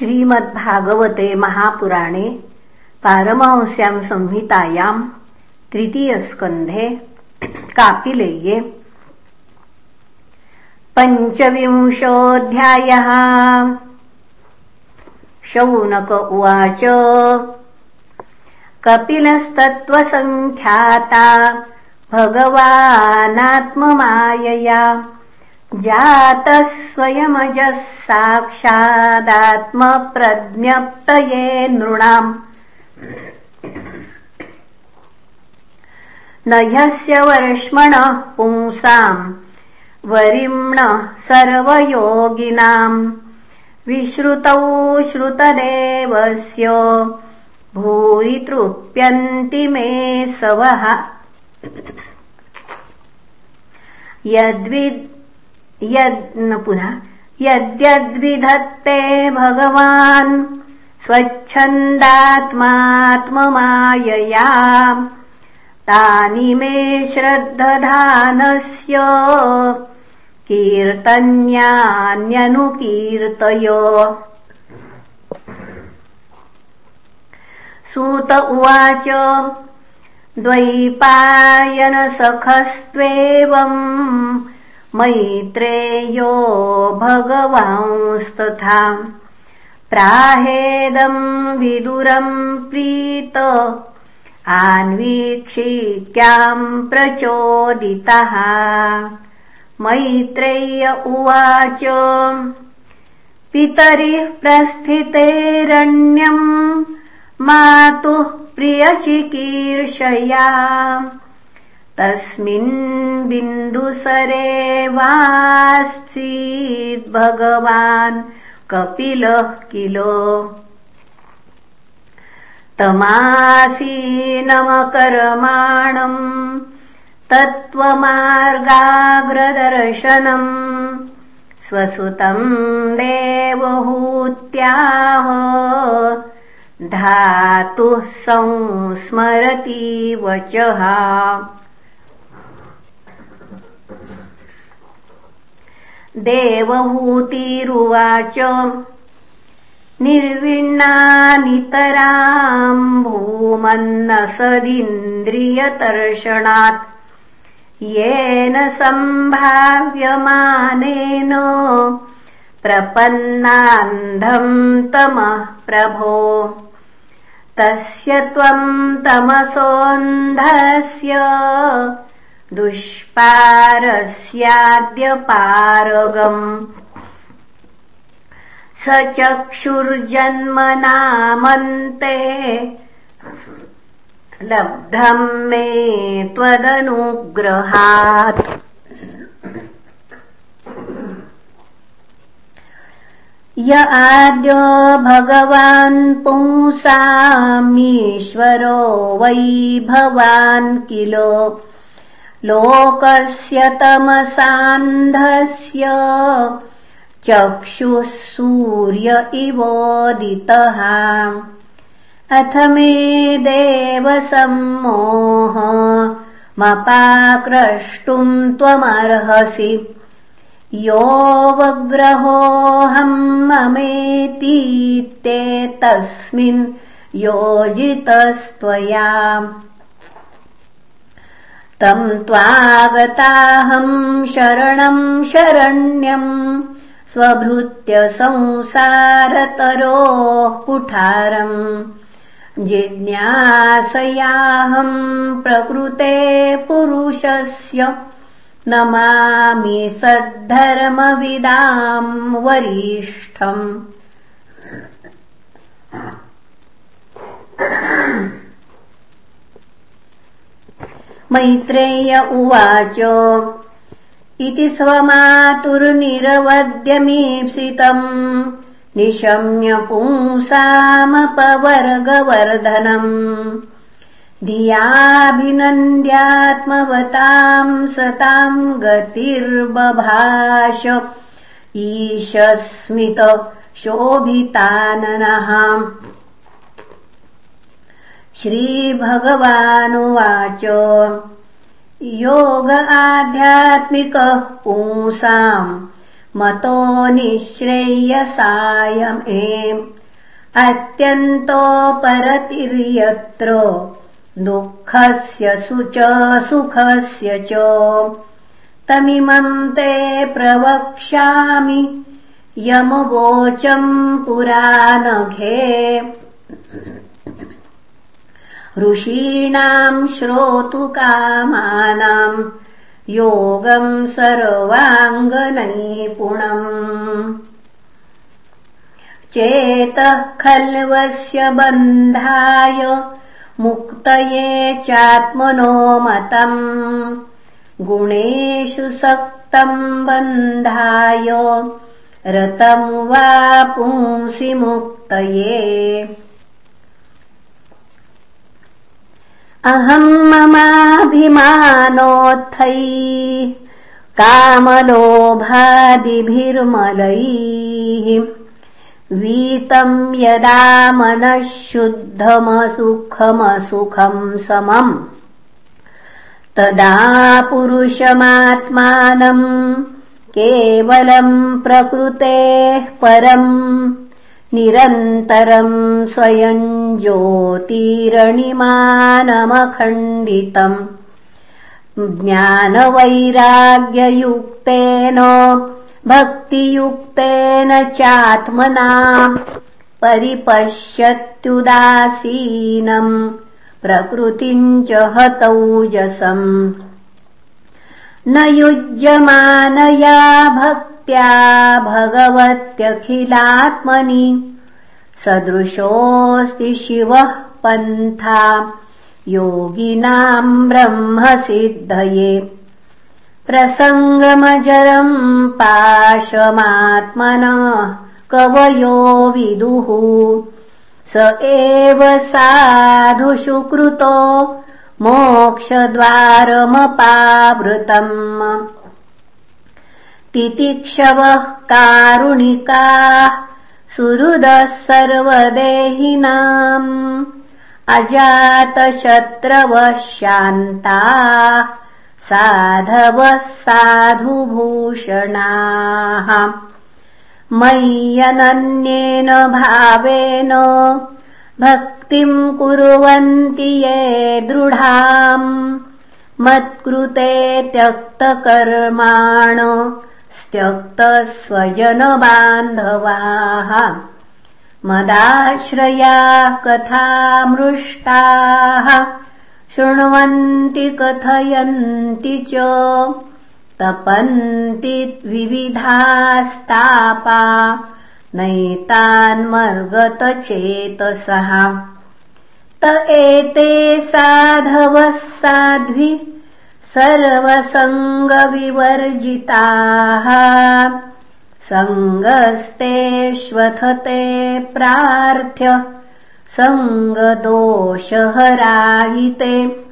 श्रीमद्भागवते महापुराणे पारमहंस्यां संहितायाम् तृतीयस्कन्धे कापिलेये। पञ्चविंशोऽध्यायः। शौनक उवाच। कपिलस्तत्त्वसङ्ख्याता भगवानात्ममायया जातः स्वयमजः साक्षादात्मप्रज्ञप्तये नृणाम्। न ह्यस्य वर्ष्मणः पुंसाम् वरिम्णः सर्वयोगिनाम्। विश्रुतौ श्रुतदेवस्य भूरि तृप्यन्ति मे सवः। यद्विद् यद् पुनः यद्यद्विधत्ते भगवान् स्वच्छन्दात्मात्ममायया तानि मे श्रद्धधानस्य कीर्तन्यान्यनुकीर्तय। सूत उवाच द्वैपायनसखस्त्वेवम् मैत्रेयो भगवांस्तथा। प्राहेदम् विदुरम् प्रीत। आन्वीक्षिक्याम् प्रचोदितः। मैत्रेय उवाच पितरिः प्रस्थितेरण्यम् मातुः प्रियचिकीर्षया तस्मिन् बिन्दुसरे भगवान् कपिलः किल। तमासीनमकरमाणम् तत्त्वमार्गाग्रदर्शनम् स्वसुतम् देवहूत्याह धातुः संस्मरति वचः देवहूतिरुवाच निर्विण्णानितराम् भूमन्नसदिन्द्रियतर्षणात् येन सम्भाव्यमानेन प्रपन्नान्धम् तमः प्रभो। तस्य त्वम् तमसोऽन्धस्य दुष्पारस्याद्यपारगम्। स चक्षुर्जन्मनामन्ते लब्धम् मे त्वदनुग्रहात्। य आद्य भगवान् पुंसामीश्वरो वै भवान् किल लोकस्य तमसान्धस्य चक्षुः सूर्य इवोदितः। अथ मे देवसम्मोह मपाक्रष्टुम् त्वमर्हसि। योऽवग्रहोऽहम् ममेतीत्ते तस्मिन् योजितस्त्वया तम् त्वागताहम् शरणम् शरण्यम् स्वभृत्य संसारतरोः कुठारम् जिज्ञासयाहम् प्रकृते पुरुषस्य नमामि सद्धर्मविदाम् वरिष्ठम् मैत्रेय उवाच। इति स्वमातुर्निरवद्यमीप्सितम् निशम्य पुंसामपवर्गवर्धनम्। धियाभिनन्द्यात्मवताम् सताम् गतिर्बभाष। ईशस्मित शोभिताननः श्रीभगवानुवाच। योग आध्यात्मिकः पुंसाम् मतो निःश्रेयसायमे अत्यन्तोपरतिर्यत्र दुःखस्य च सुखस्य च। तमिमम् ते प्रवक्ष्यामि यमवोचम् पुरानघे ऋषीणाम् श्रोतुकामानाम् योगम् सर्वाङ्गनैपुणम्। चेतः खल्वस्य बन्धाय मुक्तये चात्मनो मतम्। गुणेषु सक्तम् बन्धाय रतम् वा पुंसि मुक्तये अहम् ममाभिमानोत्थै कामलोभादिभिर्मलैः। वीतम् यदा मनः शुद्धमसुखमसुखम् समम् तदा पुरुषमात्मानम् केवलम् प्रकृतेः परम् निरन्तरम् स्वयम् ज्योतिरणिमानमखण्डितम्। ज्ञानवैराग्ययुक्तेन भक्तियुक्तेन चात्मना परिपश्यत्युदासीनम् प्रकृतिम् च हतौजसम्। न युज्यमानया भक्त्या भगवत्यखिलात्मनि। सदृशोऽस्ति शिवः पन्था। योगिनाम् ब्रह्मसिद्धये। प्रसङ्गमजरम् पाशमात्मनः कवयो विदुः। स एव साधुषु कृतो मोक्षद्वारमपावृतम् तितिक्षवः कारुणिकाः सुहृदः सर्वदेहिनाम्। अजातशत्रवः शान्ताः साधवः साधुभूषणाः। मय्यनन्येन भावेन भक्तिम् कुर्वन्ति ये दृढाम्। मत्कृते त्यक्तकर्माण स्त्यक्तस्वजनबान्धवाः। मदाश्रया कथामृष्टाः। शृण्वन्ति कथयन्ति च। तपन्ति विविधास्तापा। नैतान्मर्गतचेतसः। त एते साधवः साध्वि सर्वसङ्गविवर्जिताः। सङ्गस्तेष्वथते प्रार्थ्य सङ्गदोषहरायिते।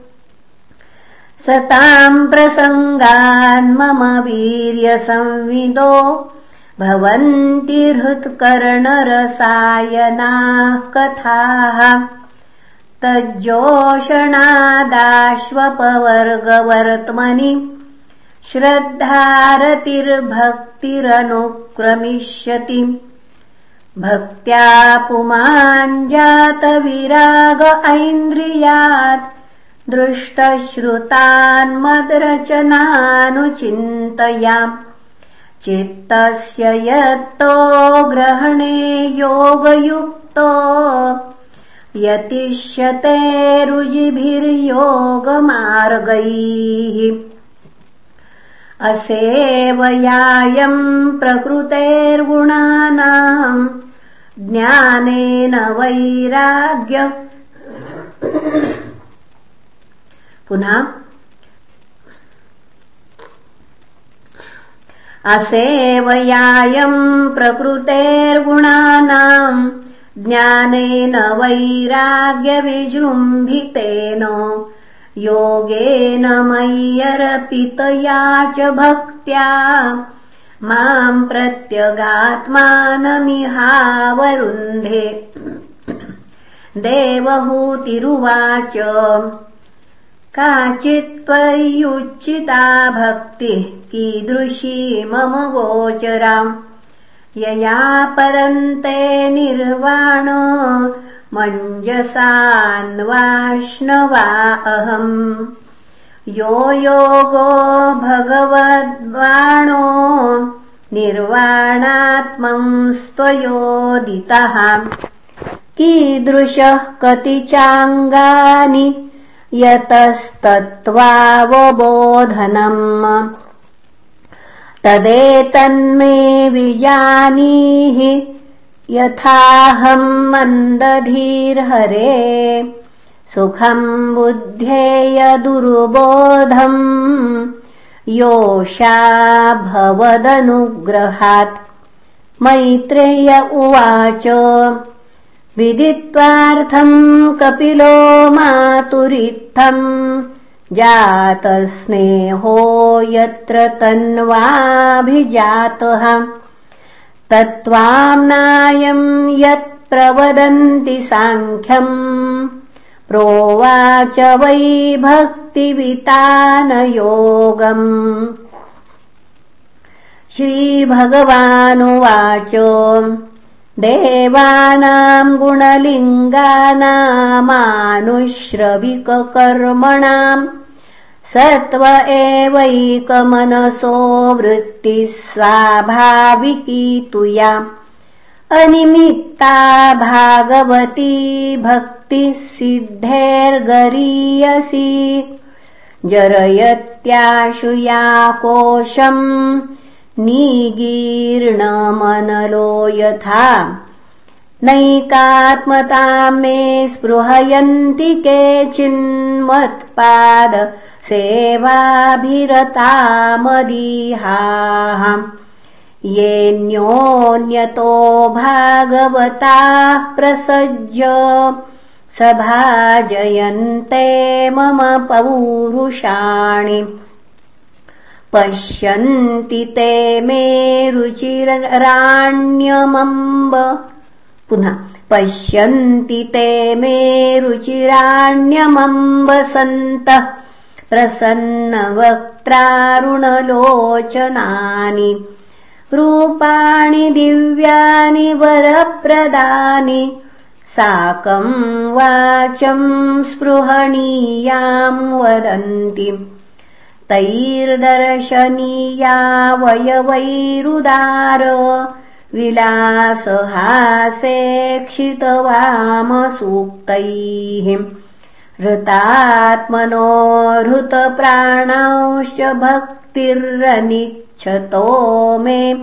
सताम् प्रसङ्गान् मम वीर्यसंविदो भवन्ति हृत्कर्णरसायनाः कथाः तज्जोषणादाश्वपवर्गवर्त्मनि श्रद्धारतिर्भक्तिरनुक्रमिष्यति। भक्त्या पुमाञ्जातविराग ऐन्द्रियात् दृष्टश्रुतान्मद्रचनानुचिन्तयाम् चित्तस्य यत्तो ग्रहणे योगयुक्तो यतिष्यते रुजिभिर्योगमार्गैः असेवयायम् प्रकृतेर्गुणानाम् ज्ञानेन वैराग्य। पुनः असेवयायम् प्रकृतेर्गुणानाम् ज्ञानेन वैराग्यविजृम्भितेन योगेन मय्यर्पितया च भक्त्या। माम् प्रत्यगात्मानमिहावरुन्धे। देवहूतिरुवाच काचित्त्वयुच्चिता भक्तिः कीदृशी मम गोचराम् यया परन्ते निर्वाण मञ्जसान्वाष्णवा अहम्। यो योगो भगवद्वाणो निर्वाणात्मंस्त्वयोदितः कीदृशः कति चाङ्गानि यतस्तत्त्वावबोधनम् तदेतन्मे विजानीहि यथाहम् मन्दधीर्हरे। सुखम् बुद्धेय दुर्बोधम् योषा भवदनुग्रहात्। मैत्रेय उवाच। विदित्वार्थम् कपिलो मातुरित्थम् जातस्नेहो यत्र तन्वाभिजातः। तत्त्वाम्नायम् यत् प्रवदन्ति साङ्ख्यम् प्रोवाच वै भक्तिवितानयोगम्। श्रीभगवानुवाच देवानाम् गुणलिङ्गानामानुश्रविककर्मणाम् सत्त्व एवैकमनसो वृत्तिः स्वाभाविकी तुया। अनिमित्ता भागवती भक्तिः सिद्धेर्गरीयसी जरयत्याशुया कोशम् निगीर्णमनलो यथा। नैकात्मता मे स्पृहयन्ति केचिन्मत्पाद सेवाभिरतामदीहाः। येऽन्योन्यतो भागवताः प्रसज्य सभाजयन्ते मम पौरुषाणि पश्यन्ति ते मे रुचिराण्यमम्ब पुनः पश्यन्ति ते मे रुचिराण्यमम्ब सन्तः प्रसन्नवक्त्रारुणलोचनानि रूपाणि दिव्यानि वरप्रदानि साकम् वाचम् स्पृहणीयाम् वदन्ति तैर्दर्शनीया वयवैरुदार विलासहासेक्षितवामसूक्तैः। हृतात्मनो हृतप्राणांश्च भक्तिरनिच्छतो मे।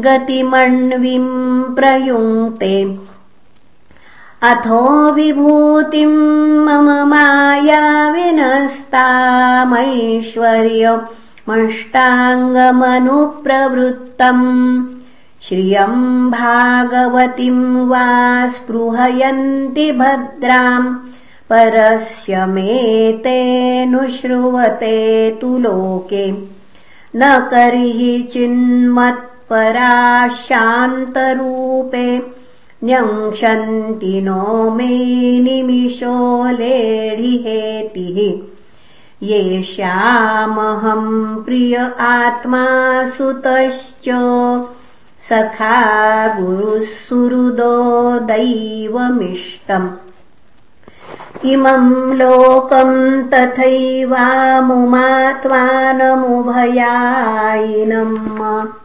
गतिमण्विम् प्रयुङ्क्ते अथो विभूतिम् मम माया विनस्तामैश्वर्यमष्टाङ्गमनुप्रवृत्तम् श्रियम् भागवतीम् वा स्पृहयन्ति भद्राम्। परस्य मेतेऽनुश्रुवते तु लोके। न कर्हि चिन्मत्पराः शान्तरूपे न्यंशन्ति नो मे निमिषो लेढिहेतिः येष्यामहम् प्रिय आत्मा सुतश्च सखा गुरुः सुहृदो दैवमिष्टम्। इमम् लोकम् तथैवामुमात्मानमुभयायिनम्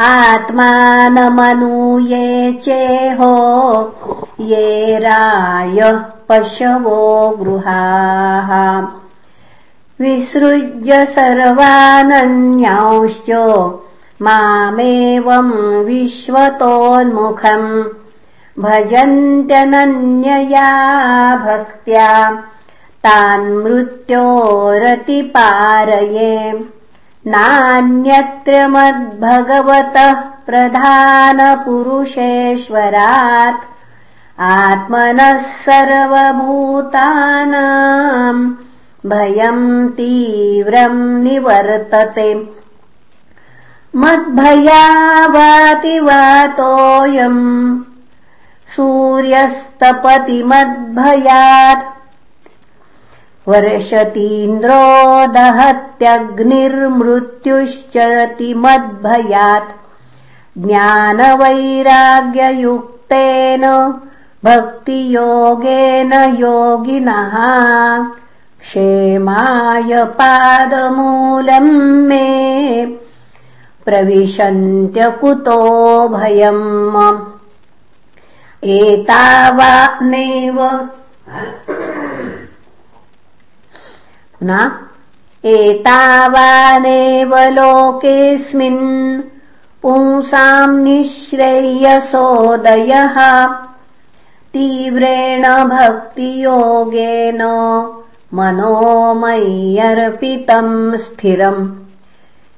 आत्मानमनूये चेहो ये रायः पशवो गृहाः। विसृज्य सर्वानन्यांश्च मामेवम् विश्वतोन्मुखम्। भजन्त्यनन्यया भक्त्या तान्मृत्योरतिपारये नान्यत्र मद्भगवतः प्रधानपुरुषेश्वरात् आत्मनः सर्वभूतानाम् भयम् तीव्रम् निवर्तते। मद्भयावातिवातोऽयम्। सूर्यस्तपति मद्भयात् वर्षतीन्द्रो दहत्यग्निर्मृत्युश्चरति मद्भयात् ज्ञानवैराग्ययुक्तेन भक्तियोगेन योगिनः। क्षेमाय पादमूलम् मे। प्रविशन्त्यकुतो भयम्। एतावानेव न? एतावानेव लोकेऽस्मिन् पुंसाम् निःश्रेयसोदयः तीव्रेण भक्तियोगेन मनोमय्यर्पितम् स्थिरम्।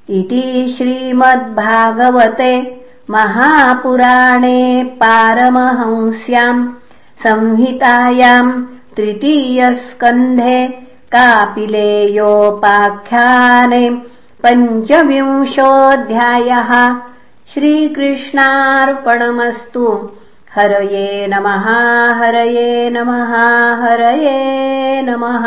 इति श्रीमद्भागवते महापुराणे पारमहंस्याम् संहितायाम् तृतीयस्कन्धे कापिलेयोपाख्याने पञ्चविंशोऽध्यायः श्रीकृष्णार्पणमस्तु। हरये नमः हरये नमः हरये नमः